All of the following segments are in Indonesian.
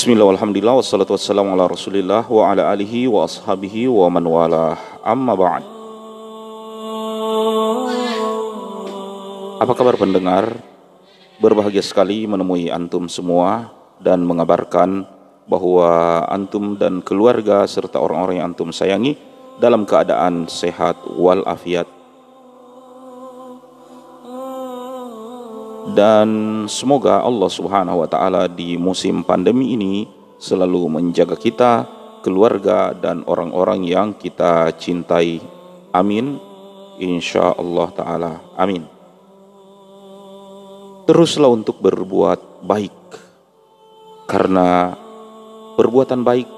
Bismillah, alhamdulillah, wassalatu wassalamu ala rasulillah wa ala alihi wa ashabihi wa man wala amma ba'd. Apa kabar pendengar? Berbahagia sekali menemui antum semua dan mengabarkan bahwa antum dan keluarga serta orang-orang yang antum sayangi dalam keadaan sehat walafiat dan semoga Allah Subhanahu wa taala di musim pandemi ini selalu menjaga kita, keluarga dan orang-orang yang kita cintai. Amin. Insya Allah taala. Amin. Teruslah untuk berbuat baik. Karena perbuatan baik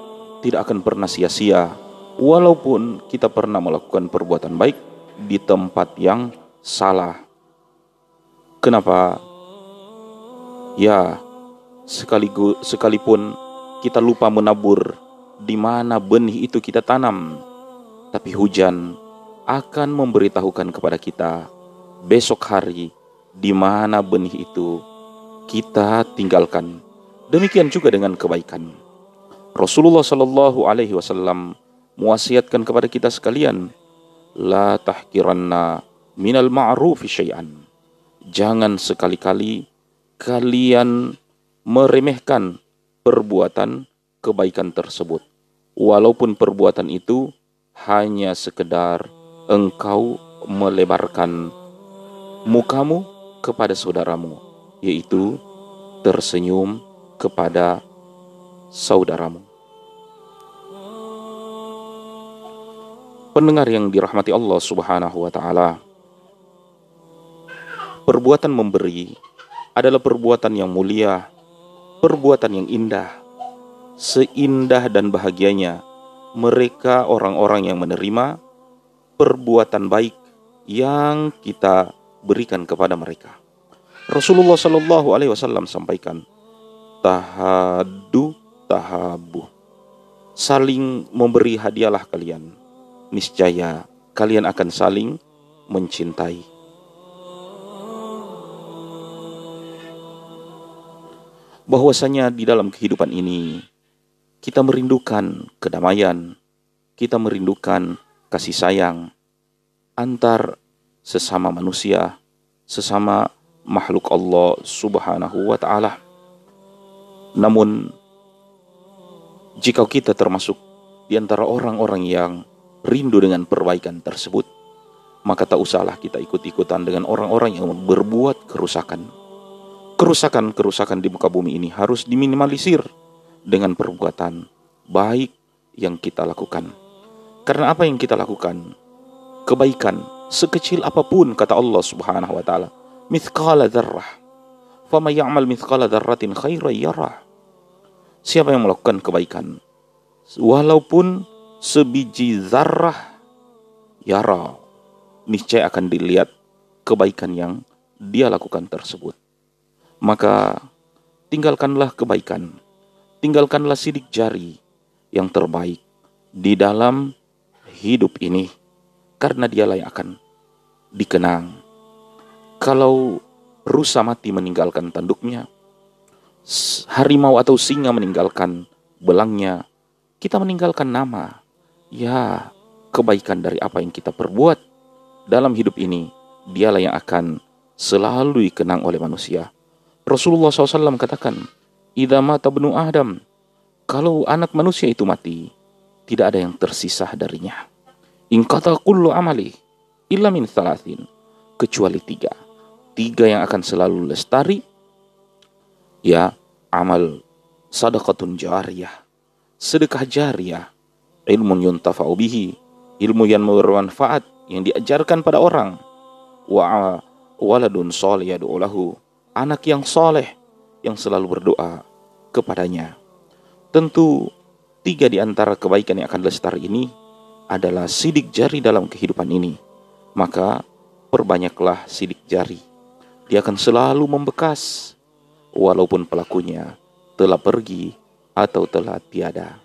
tidak akan pernah sia-sia walaupun kita pernah melakukan perbuatan baik di tempat yang salah Kenapa? Ya, sekaligus sekalipun kita lupa menabur di mana benih itu kita tanam, tapi hujan akan memberitahukan kepada kita besok hari di mana benih itu kita tinggalkan. Demikian juga dengan kebaikan. Rasulullah Shallallahu Alaihi Wasallam mewasiatkan kepada kita sekalian, la tahkiranna minal ma'rufi syai'an jangan sekali-kali kalian meremehkan perbuatan kebaikan tersebut. Walaupun perbuatan itu hanya sekedar engkau melebarkan mukamu kepada saudaramu, yaitu tersenyum kepada saudaramu. Pendengar yang dirahmati Allah Subhanahu wa taala, Perbuatan memberi adalah perbuatan yang mulia, perbuatan yang indah. Seindah dan bahagianya mereka orang-orang yang menerima perbuatan baik yang kita berikan kepada mereka. Rasulullah Shallallahu Alaihi Wasallam sampaikan, tahadu tahabu, saling memberi hadiahlah kalian, niscaya kalian akan saling mencintai. Bahwasanya di dalam kehidupan ini kita merindukan kedamaian, kita merindukan kasih sayang antar sesama manusia, sesama makhluk Allah Subhanahu wa taala. Namun jika kita termasuk di antara orang-orang yang rindu dengan perbaikan tersebut, maka tak usahlah kita ikut-ikutan dengan orang-orang yang berbuat kerusakan kerusakan-kerusakan di muka bumi ini harus diminimalisir dengan perbuatan baik yang kita lakukan. Karena apa yang kita lakukan? Kebaikan sekecil apa pun kata Allah Subhanahu wa taala, mithqala dzarrah. Fama ya'mal mithqala dzarratin khairan yarah. Siapa yang melakukan kebaikan walaupun sebiji zarrah yara niscaya akan dilihat kebaikan yang dia lakukan tersebut maka tinggalkanlah kebaikan, tinggalkanlah sidik jari yang terbaik di dalam hidup ini, karena dialah yang akan dikenang. Kalau rusa mati meninggalkan tanduknya, harimau atau singa meninggalkan belangnya, kita meninggalkan nama. Ya, kebaikan dari apa yang kita perbuat dalam hidup ini, dialah yang akan selalu dikenang oleh manusia. Rasulullah SAW katakan, Idza mata benu Adam, kalau anak manusia itu mati, tidak ada yang tersisa darinya. In kata kullu amali, illa min thalathin, kecuali tiga. Tiga yang akan selalu lestari, ya amal sadaqatun jariyah, sedekah jariyah, ilmu yuntafa'u bihi, ilmu yang bermanfaat, yang diajarkan pada orang, wa waladun soleh lahu anak yang soleh yang selalu berdoa kepadanya. Tentu tiga di antara kebaikan yang akan lestari ini adalah sidik jari dalam kehidupan ini. Maka perbanyaklah sidik jari. Dia akan selalu membekas walaupun pelakunya telah pergi atau telah tiada.